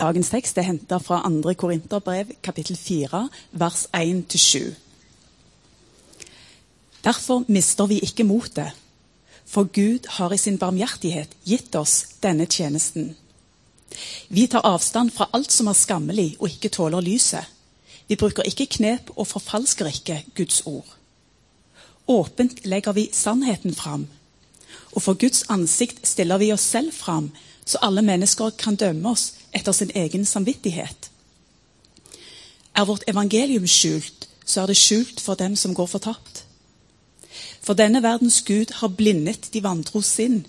Dagens tekst er henta fra 2. Korinterbrev, kapittel 4, vers 1-7. Derfor mister vi ikke motet, for Gud har i sin barmhjertighet gitt oss denne tjenesten. Vi tar avstand fra alt som er skammelig og ikke tåler lyset. Vi bruker ikke knep og forfalsker ikke Guds ord. Åpent legger vi sannheten fram, og for Guds ansikt stiller vi oss selv fram, så alle mennesker kan dømme oss etter sin egen samvittighet. Er vårt evangelium skjult, så er det skjult for dem som går fortapt. For denne verdens Gud har blindet de vantro sinn,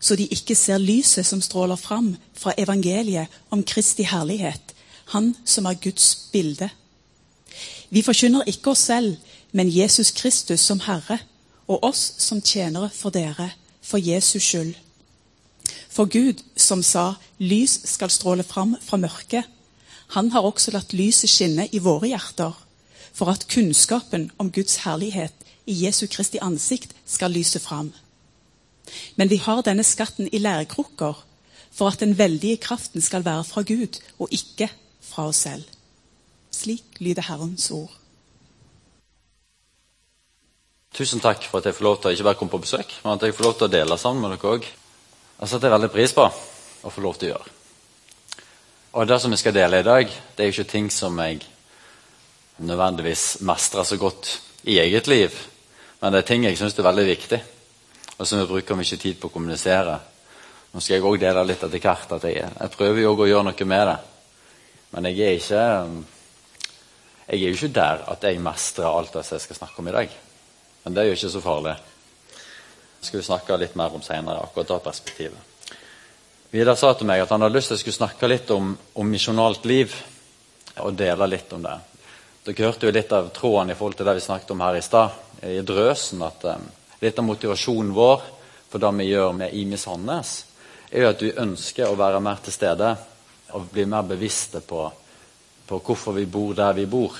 så de ikke ser lyset som stråler fram fra evangeliet om Kristi herlighet, Han som er Guds bilde. Vi forkynner ikke oss selv, men Jesus Kristus som Herre, og oss som tjenere for dere, for Jesus skyld. For Gud, som sa 'lys skal stråle fram fra mørket', han har også latt lyset skinne i våre hjerter, for at kunnskapen om Guds herlighet i Jesu Kristi ansikt skal lyse fram. Men vi har denne skatten i lærekrukker for at den veldige kraften skal være fra Gud og ikke fra oss selv. Slik lyder Herrens ord. Tusen takk for at jeg får lov til å ikke bare komme på besøk, men at jeg får lov til å dele sammen med dere òg. Det setter jeg veldig pris på å få lov til å gjøre. Og Det som vi skal dele i dag, det er jo ikke ting som jeg nødvendigvis mestrer så godt i eget liv, men det er ting jeg syns er veldig viktig, og som vi bruker mye tid på å kommunisere. Nå skal jeg òg dele litt etter hvert at jeg, jeg prøver jo å gjøre noe med det. Men jeg er ikke jeg er jo ikke der at jeg mestrer alt det jeg skal snakke om i dag. Men det er jo ikke så farlig. Skal vi snakke litt mer om senere, akkurat det perspektivet. Vidar sa til meg at han hadde lyst til å skulle snakke litt om, om misjonalt liv. Og dele litt om det. Dere hørte jo litt av tråden i forhold til det vi snakket om her i stad, i drøsen. At um, litt av motivasjonen vår for det vi gjør med IMI Sandnes, er jo at vi ønsker å være mer til stede og bli mer bevisste på, på hvorfor vi bor der vi bor.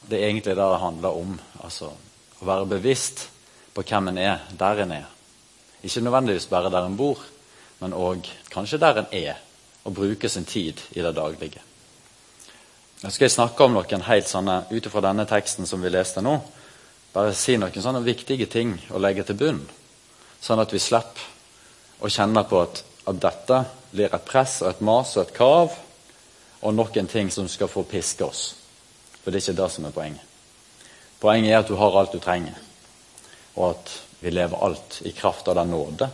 Det er egentlig det det handler om. altså å være bevisst på hvem en er der en er. Ikke nødvendigvis bare der en bor, men òg kanskje der en er, og bruker sin tid i det daglige. Nå skal jeg snakke om noen helt sånne, ut ifra denne teksten som vi leste nå, bare si noen sånne viktige ting å legge til bunn, sånn at vi slipper å kjenne på at, at dette blir et press og et mas og et krav, og noen ting som skal få piske oss. For det er ikke det som er poenget. Poenget er at du har alt du trenger, og at vi lever alt i kraft av den nåde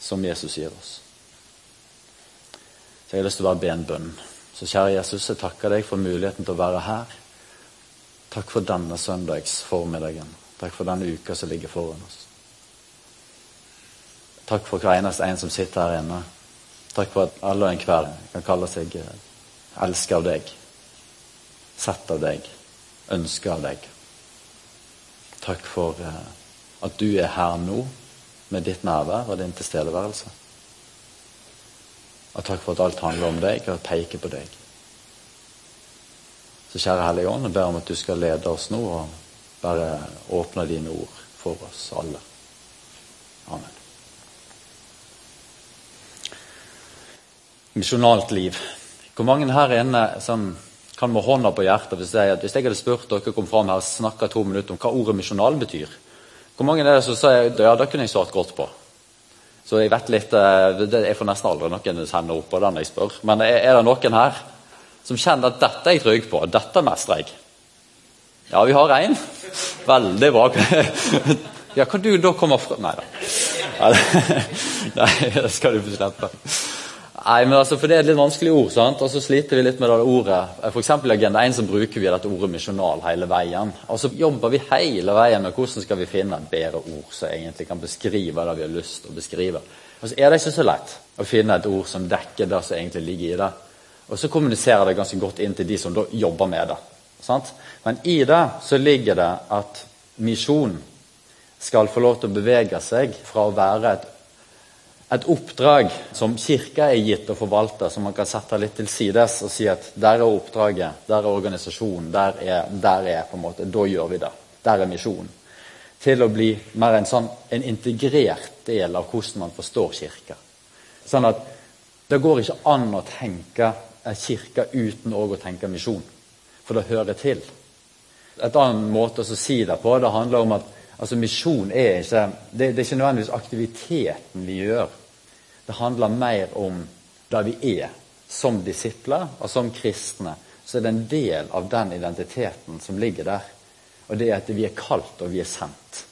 som Jesus gir oss. Så Jeg har lyst til å bare be en bønn. Så kjære Jesus, jeg takker deg for muligheten til å være her. Takk for denne søndags formiddagen. Takk for denne uka som ligger foran oss. Takk for hver eneste en som sitter her inne. Takk for at alle og enhver kan kalle seg elsket av deg, sett av deg, ønsket av deg. Takk for eh, at du er her nå med ditt nærvær og din tilstedeværelse. Og takk for at alt handler om deg og peker på deg. Så kjære Hellige Ånd, jeg ber om at du skal lede oss nå og bare åpne dine ord for oss alle. Amen. Misjonalt liv. Hvor mange her inne som kan med hånda på hjertet hvis jeg, hvis jeg hadde spurt dere kom fram her og snakka to minutter om hva ordet misjonal betyr, hvor mange er det som sier ja, det kunne jeg svart godt på? Så jeg vet litt, eh, Jeg får nesten aldri noen sende opp på den jeg spør. Men er det noen her som kjenner at dette er jeg trygg på, dette mestrer jeg? Ja, vi har én. Veldig bra. Ja, kan du da komme fra Nei da. Nei, det skal du få slippe. Nei, men altså, for Det er et litt vanskelig ord, sant? og så sliter vi litt med det ordet. For I Agenda 1 så bruker vi dette ordet misjonal hele veien. Og så jobber vi hele veien med hvordan skal vi finne et bedre ord som egentlig kan beskrive det vi har lyst til å beskrive. Og så er det ikke så lett å finne et ord som dekker det som egentlig ligger i det. Og så kommuniserer det ganske godt inn til de som da jobber med det. Sant? Men i det så ligger det at misjon skal få lov til å bevege seg fra å være et et oppdrag som Kirka er gitt å forvalte, som man kan sette litt til sides og si at der er oppdraget, der er organisasjonen, der er, der er på en måte, Da gjør vi det. Der er misjonen. Til å bli mer en, sånn, en integrert del av hvordan man forstår Kirka. Sånn at det går ikke an å tenke en kirke uten å tenke misjon. For det hører til. Et annet måte å si det på det handler om at altså misjon er ikke det, det er ikke nødvendigvis aktiviteten vi gjør. Det handler mer om det vi er som disipler og som kristne. Så er det en del av den identiteten som ligger der. Og det er at vi er kalt og vi er sendt.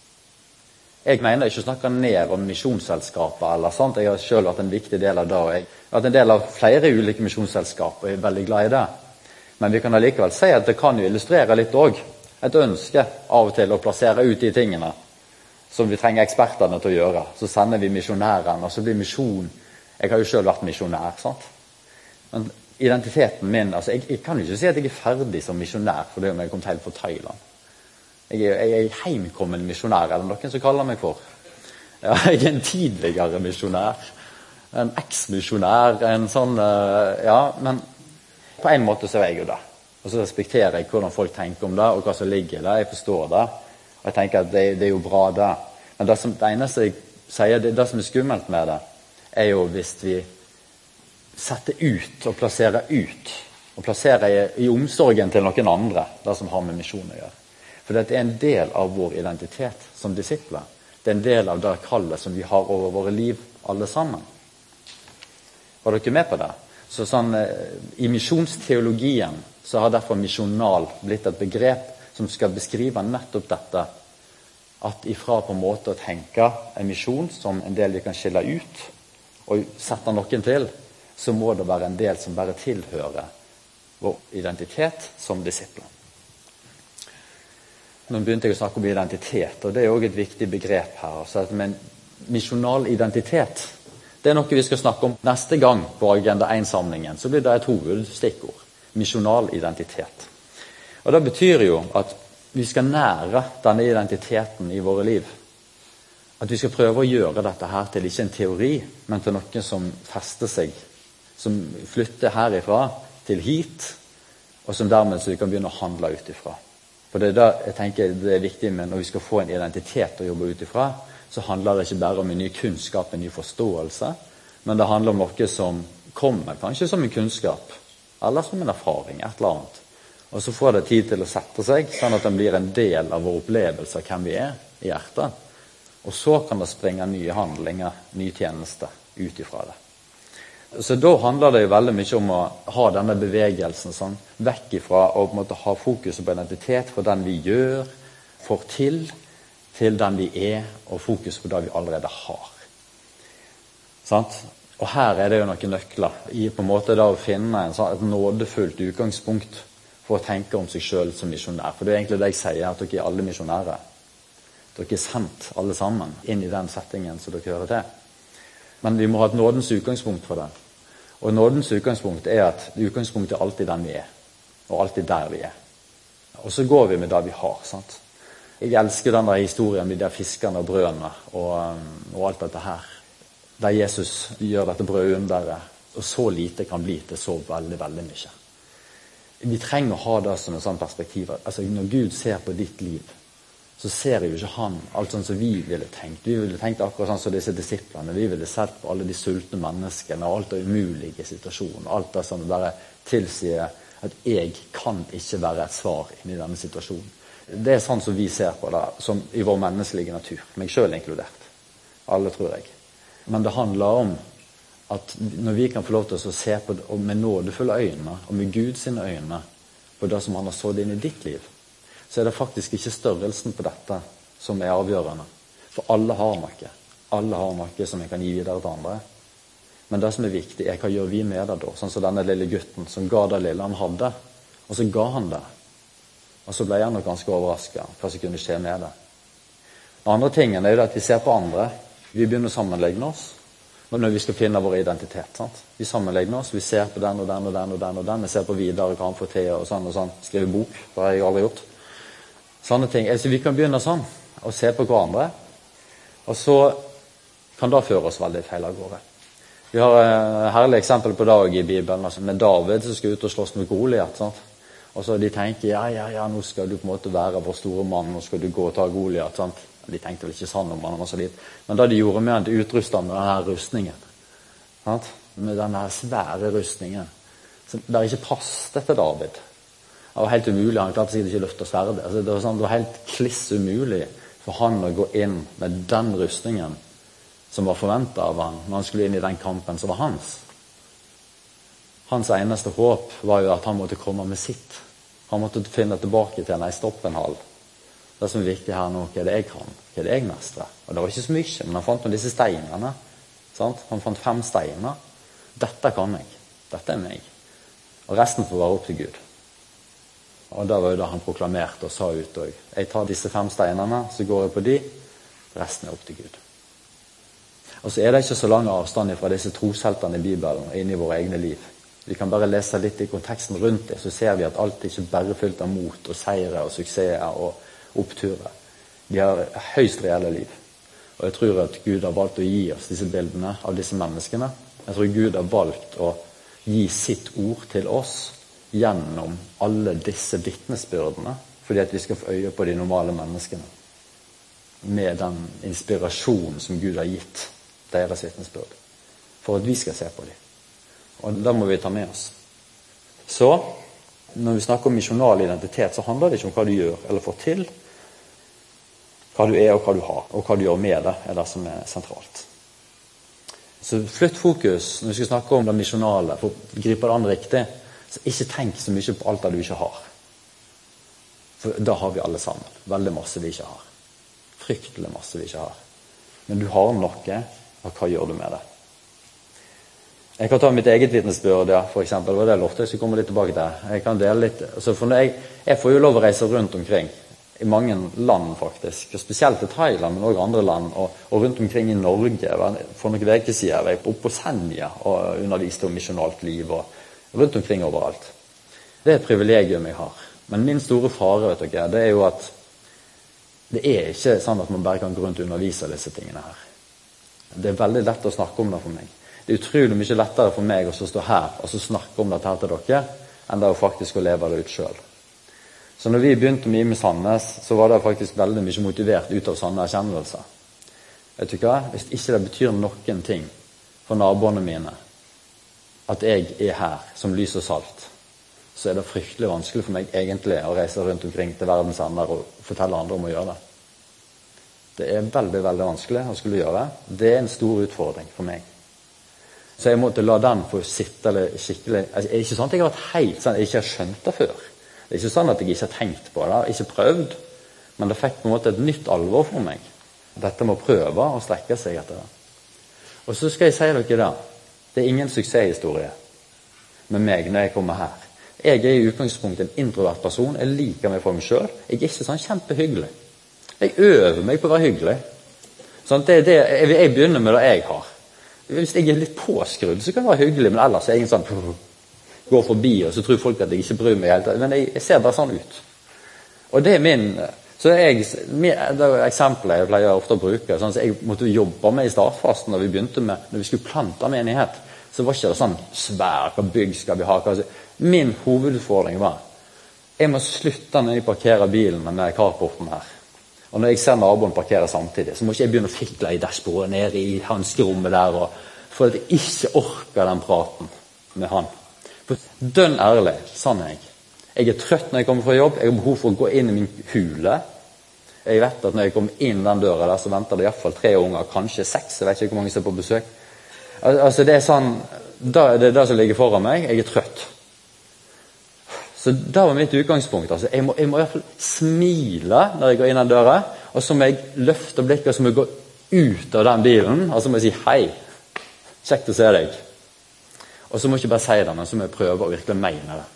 Jeg mener ikke å snakke ned om misjonsselskaper. eller sånt. Jeg har selv vært en viktig del av det. og Jeg har vært en del av flere ulike misjonsselskaper og er veldig glad i det. Men vi kan allikevel si at det kan jo illustrere litt òg et ønske av og til å plassere ut de tingene som vi trenger ekspertene til å gjøre. Så sender vi misjonærene, og så blir misjon Jeg har jo selv vært misjonær. sant? Men identiteten min altså jeg, jeg, kan jo ikke si at jeg er ferdig som misjonær fordi om jeg kom til fra Thailand. Jeg er, jeg er heimkommen misjonær, er det noen som kaller meg for. Ja, jeg er en tidligere misjonær. En eksmisjonær. En sånn eh, Ja, men på en måte så er jeg jo det. Og så respekterer jeg hvordan folk tenker om det, og hva som ligger der. Jeg forstår det. Og jeg tenker at det, det er jo bra, det. Men det, som, det eneste jeg sier, det, det som er skummelt med det, er jo hvis vi setter ut og plasserer ut. Og plasserer i, i omsorgen til noen andre, det som har med misjon å gjøre. For det er en del av vår identitet som disipler. Det er en del av det kallet som vi har over våre liv, alle sammen. Var dere med på det? Så sånn, eh, I misjonsteologien så har derfor misjonal blitt et begrep som skal beskrive nettopp dette. At ifra på en måte å tenke en misjon som en del vi kan skille ut, og sette noen til, så må det være en del som bare tilhører vår identitet som disipler. Nå begynte jeg å snakke om identitet, og det er òg et viktig begrep her. Altså men misjonal identitet det er noe vi skal snakke om neste gang på Agenda 1-samlingen. Så blir det et hovedstikkord. Misjonal identitet. Og Det betyr jo at vi skal nære denne identiteten i våre liv. At vi skal prøve å gjøre dette her til ikke en teori, men til noe som fester seg. Som flytter herifra til hit, og som dermed så vi kan begynne å handle ut ifra. For det er det jeg tenker det er viktig med Når vi skal få en identitet å jobbe ut ifra, så handler det ikke bare om en ny kunnskap, en ny forståelse, men det handler om noe som kommer kanskje som en kunnskap, eller som en erfaring. et eller annet. Og så får det tid til å sette seg, sånn at den blir en del av vår opplevelse av hvem vi er i hjertet. Og så kan det springe nye handlinger, nye tjenester, ut ifra det. Så da handler det jo veldig mye om å ha denne bevegelsen sånn, vekk ifra å på en måte ha fokuset på identitet for den vi gjør, får til, til den vi er, og fokus på det vi allerede har. Sant? Og her er det jo noen nøkler i på en måte da å finne en, sånn, et nådefullt utgangspunkt for å tenke om seg sjøl som misjonær. For det er egentlig det jeg sier, at dere er alle misjonærer. Dere er sendt alle sammen inn i den settingen som dere hører til. Men vi må ha et nådens utgangspunkt for det. Og nådens utgangspunkt er at utgangspunktet er alltid den vi er. Og alltid der vi er. Og så går vi med det vi har. sant? Jeg elsker den der historien med de der fiskene og brødene og, og alt dette her. Der Jesus gjør dette brødunderet, og så lite kan bli til så veldig, veldig mye. Vi trenger å ha det som et sånt perspektiv. Altså, når Gud ser på ditt liv, så ser jo ikke han alt sånn som vi ville tenkt. Vi ville tenkt akkurat sånn som disse disiplene. Vi ville sett på alle de sultne menneskene og alt det umulige situasjonen. Alt det som bare tilsier at jeg kan ikke være et svar i denne situasjonen. Det er sånn som vi ser på det, som i vår menneskelige natur. Meg sjøl inkludert. Alle, tror jeg. Men det handler om at når vi kan få lov til å se på det med nådefulle øyne, og med Guds øyne, på det som han har sådd inn i ditt liv, så er det faktisk ikke størrelsen på dette som er avgjørende. For alle har noe. Alle har noe som vi kan gi videre til andre. Men det som er viktig, er hva gjør vi med det da? Sånn som denne lille gutten som ga det lille han hadde. Og så ga han det. Og så ble han nok ganske overraska hva som kunne skje med det. Den andre tingen er jo at vi ser på andre. Vi begynner å sammenligne oss når vi skal finne vår identitet. sant? Vi sammenligner oss, vi ser på den og den og den. og den og den. Jeg ser på Vidar hva han får til, og sånn og sånn. Skriver bok. Det har jeg aldri gjort. Sånne ting. Så vi kan begynne sånn, og se på hverandre. Og så kan det føre oss veldig feil av gårde. Vi har et eh, herlig eksempel på dag i Bibelen altså med David som skal ut og slåss med Goliat. Og så de tenker ja, ja, ja, nå skal du på en måte være vår store mann, nå skal du gå og ta Goliat. De tenkte vel ikke sånn om han var så liten. Men da de gjorde med han de utrusta med denne rustningen, sant? med denne svære rustningen, Så det er ikke passet til David. Det var helt umulig. Han klarte sikkert ikke å løfte sverdet. Altså, det, sånn, det var helt kliss umulig for han å gå inn med den rustningen som var forventa av han når han skulle inn i den kampen som var hans. Hans eneste håp var jo at han måtte komme med sitt. Han måtte finne tilbake til en hal. Det som er viktig her nå, hva er det jeg kan? Hva er det jeg mestrer? Og det var ikke så mye, men han fant noen disse steinene. Sant? Han fant fem steiner. Dette kan jeg. Dette er meg. Og resten får være opp til Gud. Og det var jo det han proklamerte og sa ut òg. Jeg tar disse fem steinene, så går jeg på de. Resten er opp til Gud. Og så er det ikke så lang avstand fra disse trosheltene i Bibelen inn i våre egne liv. Vi kan bare lese litt i konteksten rundt det, så ser vi at alt ikke bare fylt av mot og seire og suksesser og oppturer. De har høyst reelle liv. Og jeg tror at Gud har valgt å gi oss disse bildene av disse menneskene. Jeg tror Gud har valgt å gi sitt ord til oss gjennom alle disse vitnesbyrdene, fordi at vi skal få øye på de normale menneskene. Med den inspirasjonen som Gud har gitt deres vitnesbyrd. For at vi skal se på dem. Og det må vi ta med oss. Så når vi snakker om misjonal identitet, så handler det ikke om hva du gjør eller får til. Hva du er og hva du har, og hva du gjør med det, er det som er sentralt. Så flytt fokus når vi skal snakke om det misjonale, for å gripe det an riktig. Så ikke tenk så mye på alt det du ikke har. For da har vi alle sammen. Veldig masse vi ikke har. Fryktelig masse vi ikke har. Men du har noe, og hva gjør du med det? Jeg kan ta mitt eget vitnesbyrd, ja, for eksempel. Det var det jeg lovte jeg skulle komme litt tilbake til. Jeg kan dele litt. Jeg, jeg, får jo lov å reise rundt omkring i mange land, faktisk. og Spesielt i Thailand, men også andre land. Og, og, rundt omkring i Norge. For noen uker siden var jeg oppe på Senja og underviste om misjonalt liv. og Rundt omkring overalt. Det er et privilegium jeg har. Men min store fare vet dere, det er jo at det er ikke sånn at man bare kan gå rundt og undervise disse tingene her. Det er veldig lett å snakke om det for meg. Det er utrolig mye lettere for meg å stå her og snakke om dette her til dere, enn det å faktisk å leve det ut sjøl. Så når vi begynte med Ime Sandnes, så var det faktisk veldig mye motivert ut av sanne erkjennelser. Vet du hva? Hvis ikke det betyr noen ting for naboene mine at jeg er her som lys og salt, så er det fryktelig vanskelig for meg egentlig å reise rundt omkring til verdens ender og fortelle andre om å gjøre det. Det er veldig veldig vanskelig å skulle gjøre det. Er en stor utfordring for meg. Så jeg måtte la den få sitte skikkelig altså, Det er ikke sånn at jeg har vært helt sånn, jeg ikke har skjønt det før. Det er ikke sånn at jeg ikke har tenkt på det, ikke prøvd. Men det fikk på en måte et nytt alvor for meg. Dette med å prøve å strekke seg etter det. Og så skal jeg si dere det. Det er ingen suksesshistorie med meg når jeg kommer her. Jeg er i utgangspunktet en introvert person. Jeg liker meg for meg sjøl. Jeg er ikke sånn kjempehyggelig. Jeg øver meg på å være hyggelig. Sånn, det, det, jeg, jeg begynner med det jeg har. Hvis jeg er litt påskrudd, så kan jeg være hyggelig, men ellers er jeg en sånn Går forbi, og så tror folk at jeg ikke bryr meg helt. Men jeg, jeg ser bare sånn ut. Og det er min så jeg, Det er eksempelet jeg pleier ofte å bruke. sånn så Jeg måtte jobbe med i startfasen når vi begynte med, når vi skulle plante menighet. Så var ikke det sånn svær hva bygg skal vi ha. Hva, min hovedutfordring var jeg må slutte når jeg parkerer bilen med carporten her. Og når jeg ser naboen parkere samtidig, så må ikke jeg begynne å fikle i dashbordet nede i hanskerommet der. Og, for at jeg ikke orker den praten med han. Dønn ærlig, sann jeg. Jeg er trøtt når jeg kommer fra jobb. Jeg har behov for å gå inn i min hule. Jeg vet at når jeg kommer inn den døra der, så venter det iallfall tre unger, kanskje seks. Jeg vet ikke hvor mange som er på besøk. Altså, Det er sånn, det er det som ligger foran meg. Jeg er trøtt. Så det var mitt utgangspunkt. altså Jeg må, jeg må fall smile når jeg går inn den døra. Og så må jeg løfte blikket og så må jeg gå ut av den bilen og så må jeg si 'hei'. Kjekt å se deg. Og så må jeg ikke bare si det, men så må jeg prøve å virkelig mene det.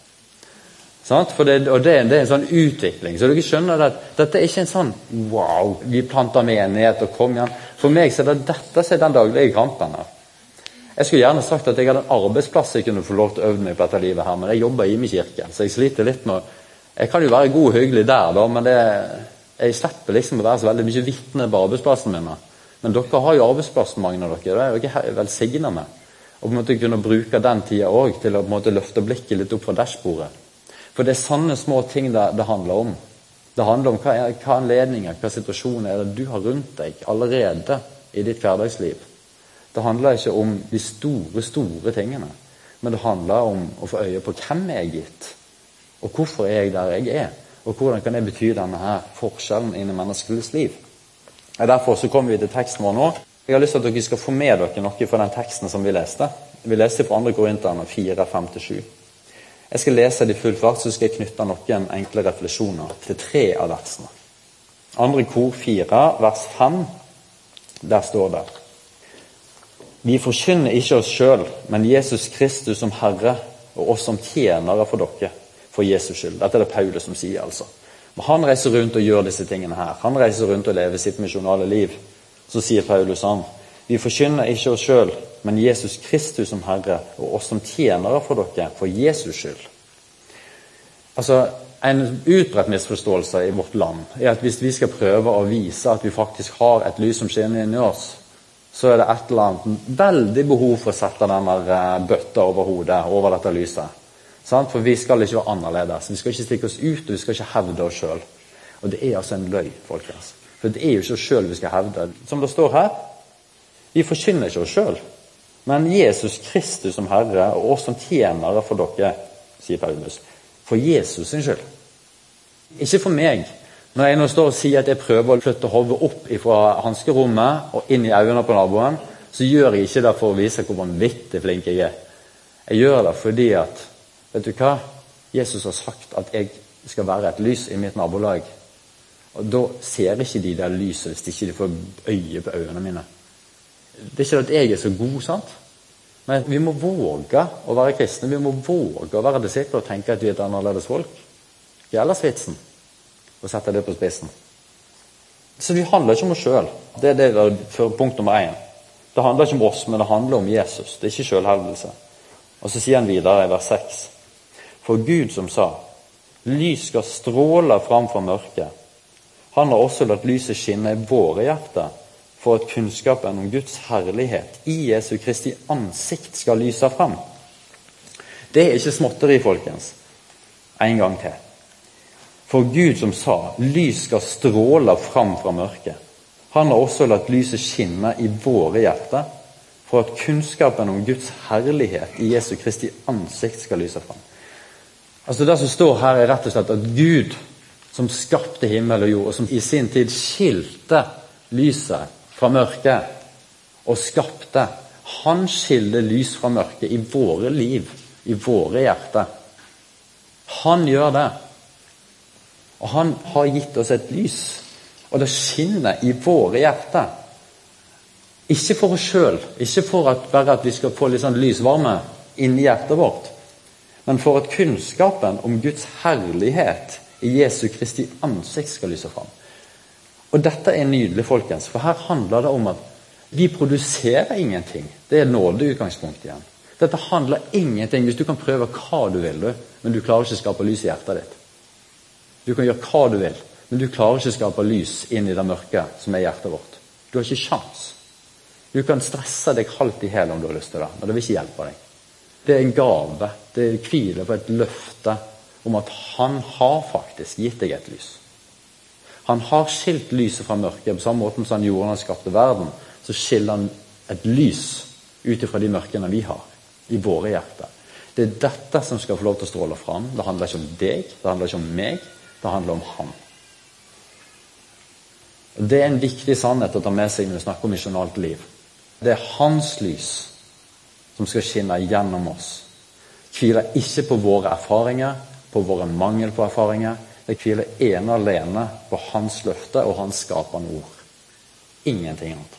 For det, og det, det, er en sånn utvikling. Så dere skjønner at dette er ikke en sånn 'wow, vi planter menighet og kom igjen'. For meg så er det dette som er den daglige kampen. her. Jeg skulle gjerne sagt at jeg hadde en arbeidsplass jeg kunne få lov til å øve meg på dette livet her, men jeg jobber i min kirke, så jeg sliter litt med Jeg kan jo være god og hyggelig der, da, men det, jeg slipper liksom å være så veldig mye vitne på arbeidsplassen min. Men dere har jo arbeidsplassen, mange av dere. Det er dere velsigna med. Og på en måte kunne bruke den tida òg til å på en måte løfte blikket litt opp fra dashbordet. For det er sanne små ting det, det handler om. Det handler om hva, hva anledninger, hva situasjoner er det du har rundt deg allerede i ditt hverdagsliv. Det handler ikke om de store, store tingene. Men det handler om å få øye på hvem jeg er gitt, og hvorfor er jeg der jeg er. Og hvordan kan det bety denne her forskjellen innen menneskets liv. Derfor så kommer vi til teksten vår nå. Jeg har lyst til at dere skal få med dere noe fra den teksten som vi leste. Vi leste fra 2. Korinterne 4, 5-7. Jeg skal lese det i full fart, så skal jeg knytte noen enkle refleksjoner til tre av versene. Andre kor 4, vers 5. Der står det Vi forkynner ikke oss sjøl, men Jesus Kristus som Herre og oss som tjenere for dere, for Jesus skyld. Dette er det Paulus som sier, altså. Men han reiser rundt og gjør disse tingene her. Han reiser rundt og lever sitt misjonale liv. Så sier Paulus han Vi forkynner ikke oss sjøl, men Jesus Kristus som Herre og oss som tjenere for dere, for Jesus skyld. Altså, En utbredt misforståelse i vårt land er at hvis vi skal prøve å vise at vi faktisk har et lys som skinner inni oss, så er det et eller annet veldig behov for å sette den der eh, bøtta over hodet over dette lyset. For vi skal ikke være annerledes. Vi skal ikke stikke oss ut, og vi skal ikke hevde oss sjøl. Og det er altså en løgn, folkens. For det er jo ikke oss sjøl vi skal hevde. Som det står her, vi forkynner ikke oss sjøl, men Jesus Kristus som Herre og oss som tjenere for dere, sier Paulus. For Jesus sin skyld. Ikke for meg. Når jeg nå står og sier at jeg prøver å flytte hodet opp fra hanskerommet og inn i øynene på naboen, så gjør jeg ikke det for å vise hvor vanvittig flink jeg er. Jeg gjør det fordi at Vet du hva? Jesus har sagt at jeg skal være et lys i mitt nabolag. Og Da ser ikke de der lyset hvis ikke de får øye på øynene mine. Det er ikke at jeg er så god, sant? Men vi må våge å være kristne. Vi må våge å være disipler og tenke at vi er et annerledes folk. Gjelder vitsen å sette det på spissen. Så vi handler ikke om oss sjøl. Det er det for punkt nummer én. Det handler ikke om oss, men det handler om Jesus. Det er ikke sjølhevdelse. Og så sier han videre i vers 6. For Gud som sa lys skal stråle fram fra mørket. Han har også latt lyset skinne i våre hjerter for at kunnskapen om Guds herlighet i Jesu Kristi ansikt skal lyse fram. Det er ikke småtteri, folkens. En gang til. For Gud som sa 'lys skal stråle fram fra mørket', han har også latt lyset skinne i våre hjerter, for at kunnskapen om Guds herlighet i Jesu Kristi ansikt skal lyse fram. Altså Det som står her, er rett og slett at Gud, som skapte himmel og jord, og som i sin tid skilte lyset fra mørket og skapte. Han skiller lys fra mørket i våre liv, i våre hjerter. Han gjør det. Og han har gitt oss et lys, og det skinner i våre hjerter. Ikke for oss sjøl, ikke for at, bare at vi skal få litt sånn lysvarme inni hjertet vårt, men for at kunnskapen om Guds herlighet Jesu Kristi ansikt skal lyse fram. Og dette er nydelig, folkens, for her handler det om at vi produserer ingenting. Det er nådeutgangspunktet igjen. Dette handler ingenting hvis du kan prøve hva du vil, du, men du klarer ikke å skape lys i hjertet ditt. Du kan gjøre hva du vil, men du klarer ikke å skape lys inn i det mørke som er hjertet vårt. Du har ikke sjans. Du kan stresse deg halvt i hæl om du har lyst til det, men det vil ikke hjelpe deg. Det er en gave. Det hviler på et løfte om at han har faktisk gitt deg et lys. Han har skilt lyset fra mørket. På samme måte som han gjorde da han skapte verden, så skiller han et lys ut ifra de mørkene vi har i våre hjerter. Det er dette som skal få lov til å stråle fram. Det handler ikke om deg, det handler ikke om meg, det handler om Han. Det er en viktig sannhet å ta med seg når vi snakker om misjonalt liv. Det er Hans lys som skal skinne gjennom oss. Hviler ikke på våre erfaringer, på våre mangel på erfaringer, det hviler ene alene på hans løfte og hans skapende ord. Ingenting annet.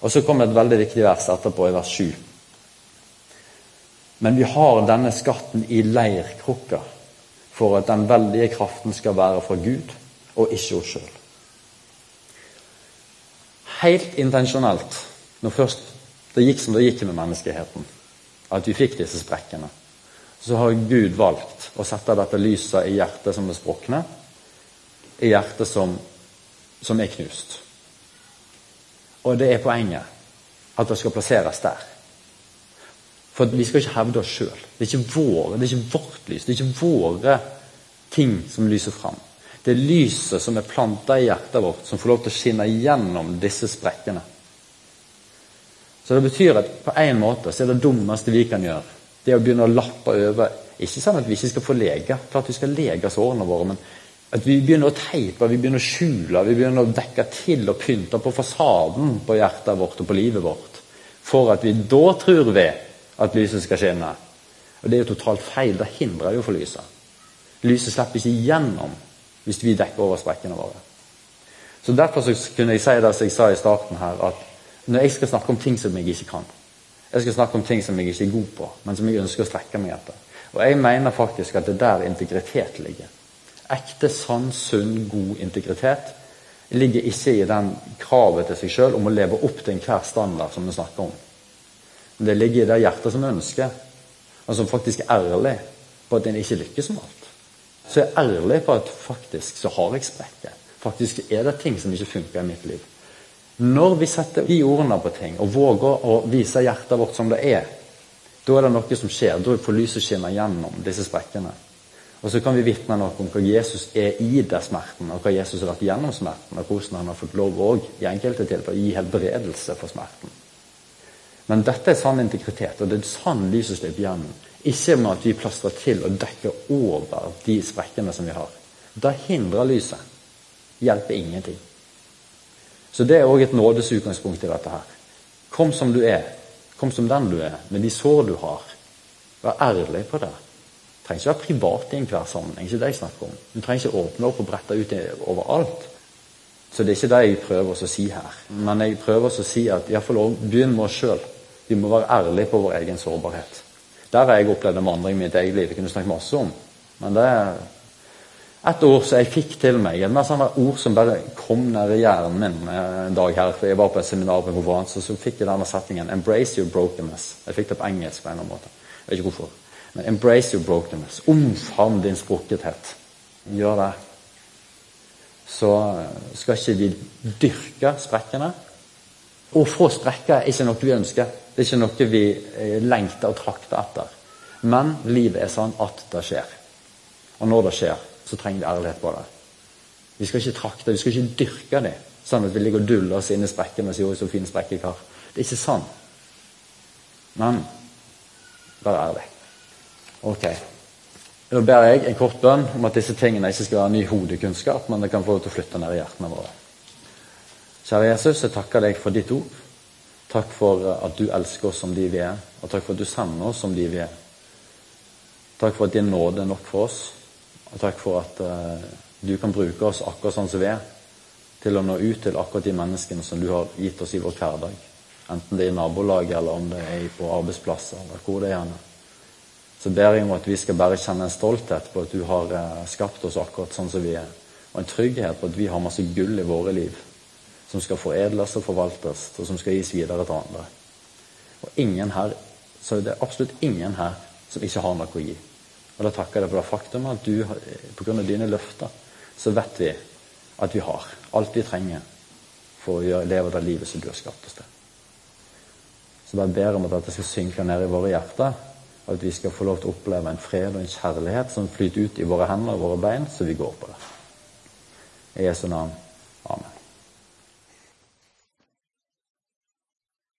Og Så kommer et veldig viktig vers etterpå, i vers 7. Men vi har denne skatten i leirkrukka for at den veldige kraften skal være fra Gud og ikke oss sjøl. Helt intensjonelt, når først det gikk som det gikk med menneskeheten, at vi fikk disse sprekkene, så har Gud valgt å sette dette lyset i hjertet som er sprukne, i hjertet som, som er knust. Og det er poenget. At det skal plasseres der. For vi skal ikke hevde oss sjøl. Det, det, er ikke vårt lys. Det er ikke våre ting som lyser fram. Det er lyset som er planta i hjertet vårt, som får lov til å skinne gjennom disse sprekkene. Så det betyr at på en måte så er det dummeste vi kan gjøre, det å begynne å lappe over Ikke sånn at vi ikke skal få lege, klart vi skal lege sårene våre, men at vi begynner å teipe, vi begynner å skjule, vi begynner å dekke til og pynte på fasaden på hjertet vårt og på livet vårt. For at vi da tror vi at lyset skal skinne. Og Det er jo totalt feil. Det hindrer jo for lyset. Lyset slipper ikke igjennom hvis vi dekker over sprekkene våre. Så Derfor så kunne jeg si det som jeg sa i starten her, at når jeg skal snakke om ting som jeg ikke kan Jeg skal snakke om ting som jeg ikke er god på, men som jeg ønsker å strekke meg etter. Og jeg mener faktisk at det er der integritet ligger. Ekte, sann, sunn, god integritet ligger ikke i den kravet til seg sjøl om å leve opp til enhver standard som vi snakker om. Men det ligger i det hjertet som ønsker, og som faktisk er ærlig på at en ikke lykkes med alt. Så jeg er ærlig på at faktisk så har jeg sprekker. Faktisk er det ting som ikke funker i mitt liv. Når vi setter de ordene på ting og våger å vise hjertet vårt som det er, da er det noe som skjer. Da får lyset skinne gjennom disse sprekkene. Og så kan vi vitne noe om hva Jesus er i den smerten, og hva Jesus har vært gjennom smerten, og hvordan han har fått lov òg i enkelte tilfeller gi helbredelse for smerten. Men dette er sann integritet, og det er sann lyset slipper gjennom. Ikke med at vi plastrer til og dekker over de sprekkene som vi har. Da hindrer lyset. Hjelper ingenting. Så det er òg et nådesutgangspunkt i dette her. Kom som du er. Kom som den du er, med de sår du har. Vær ærlig på det. Du trenger ikke være privat i enhver sammenheng. ikke det jeg snakker om. Du trenger ikke åpne opp og brette ut overalt. Så det er ikke det jeg prøver å si her. Men jeg prøver å si at iallfall begynn med oss sjøl. Vi må være ærlige på vår egen sårbarhet. Der har jeg opplevd en vandring i mitt eget liv. Jeg kunne snakket masse om. Men det et ord som jeg fikk til meg. Et mer sånne ord som bare kom ned i hjernen min en dag her. for Jeg var på et seminar på en konferanse, og så fikk jeg denne settingen 'Embrace your brokenness'. Jeg fikk det på engelsk på en eller annen måte. Jeg vet ikke hvorfor. Men 'embrace your brokenness'. Omfavn din sprukkethet. Gjør det. Så skal ikke vi dyrke sprekkene. Å få sprekker er ikke noe vi ønsker. Det er ikke noe vi eh, lengter og trakter etter. Men livet er sånn at det skjer. Og når det skjer, så trenger de ærlighet på det. Vi skal ikke trakte, vi skal ikke dyrke det, sånn at vi ligger og duller oss inn i sprekkene og sier 'Å, så fin sprekk jeg har'. Det er ikke sånn. Men vær ærlig. Ok. Da ber jeg en kort bønn om at disse tingene ikke skal være ny hodekunnskap, men det kan få lov til å flytte ned i hjertene våre. Kjære Jesus, jeg takker deg for ditt ord. Takk for at du elsker oss som de vi er, og takk for at du sender oss som de vi er. Takk for at din nåde er nok for oss, og takk for at uh, du kan bruke oss akkurat sånn som vi er, til å nå ut til akkurat de menneskene som du har gitt oss i vår hverdag. Enten det er i nabolaget, eller om det er på arbeidsplasser, eller hvor det er. Gjerne. Så ber jeg om at vi skal bare kjenne en stolthet på at du har uh, skapt oss akkurat sånn som vi er, og en trygghet på at vi har masse gull i våre liv som skal foredles og forvaltes, og som skal gis videre til andre. Og ingen her, så det er absolutt ingen her som ikke har noe å gi. Og da takker jeg deg for det faktum at du, pga. dine løfter, så vet vi at vi har alt vi trenger for å leve det livet som du har skapt oss til. Så bare ber om at dette skal synke ned i våre hjerter, og at vi skal få lov til å oppleve en fred og en kjærlighet som flyter ut i våre hender og våre bein, så vi går på det. I Jesu navn.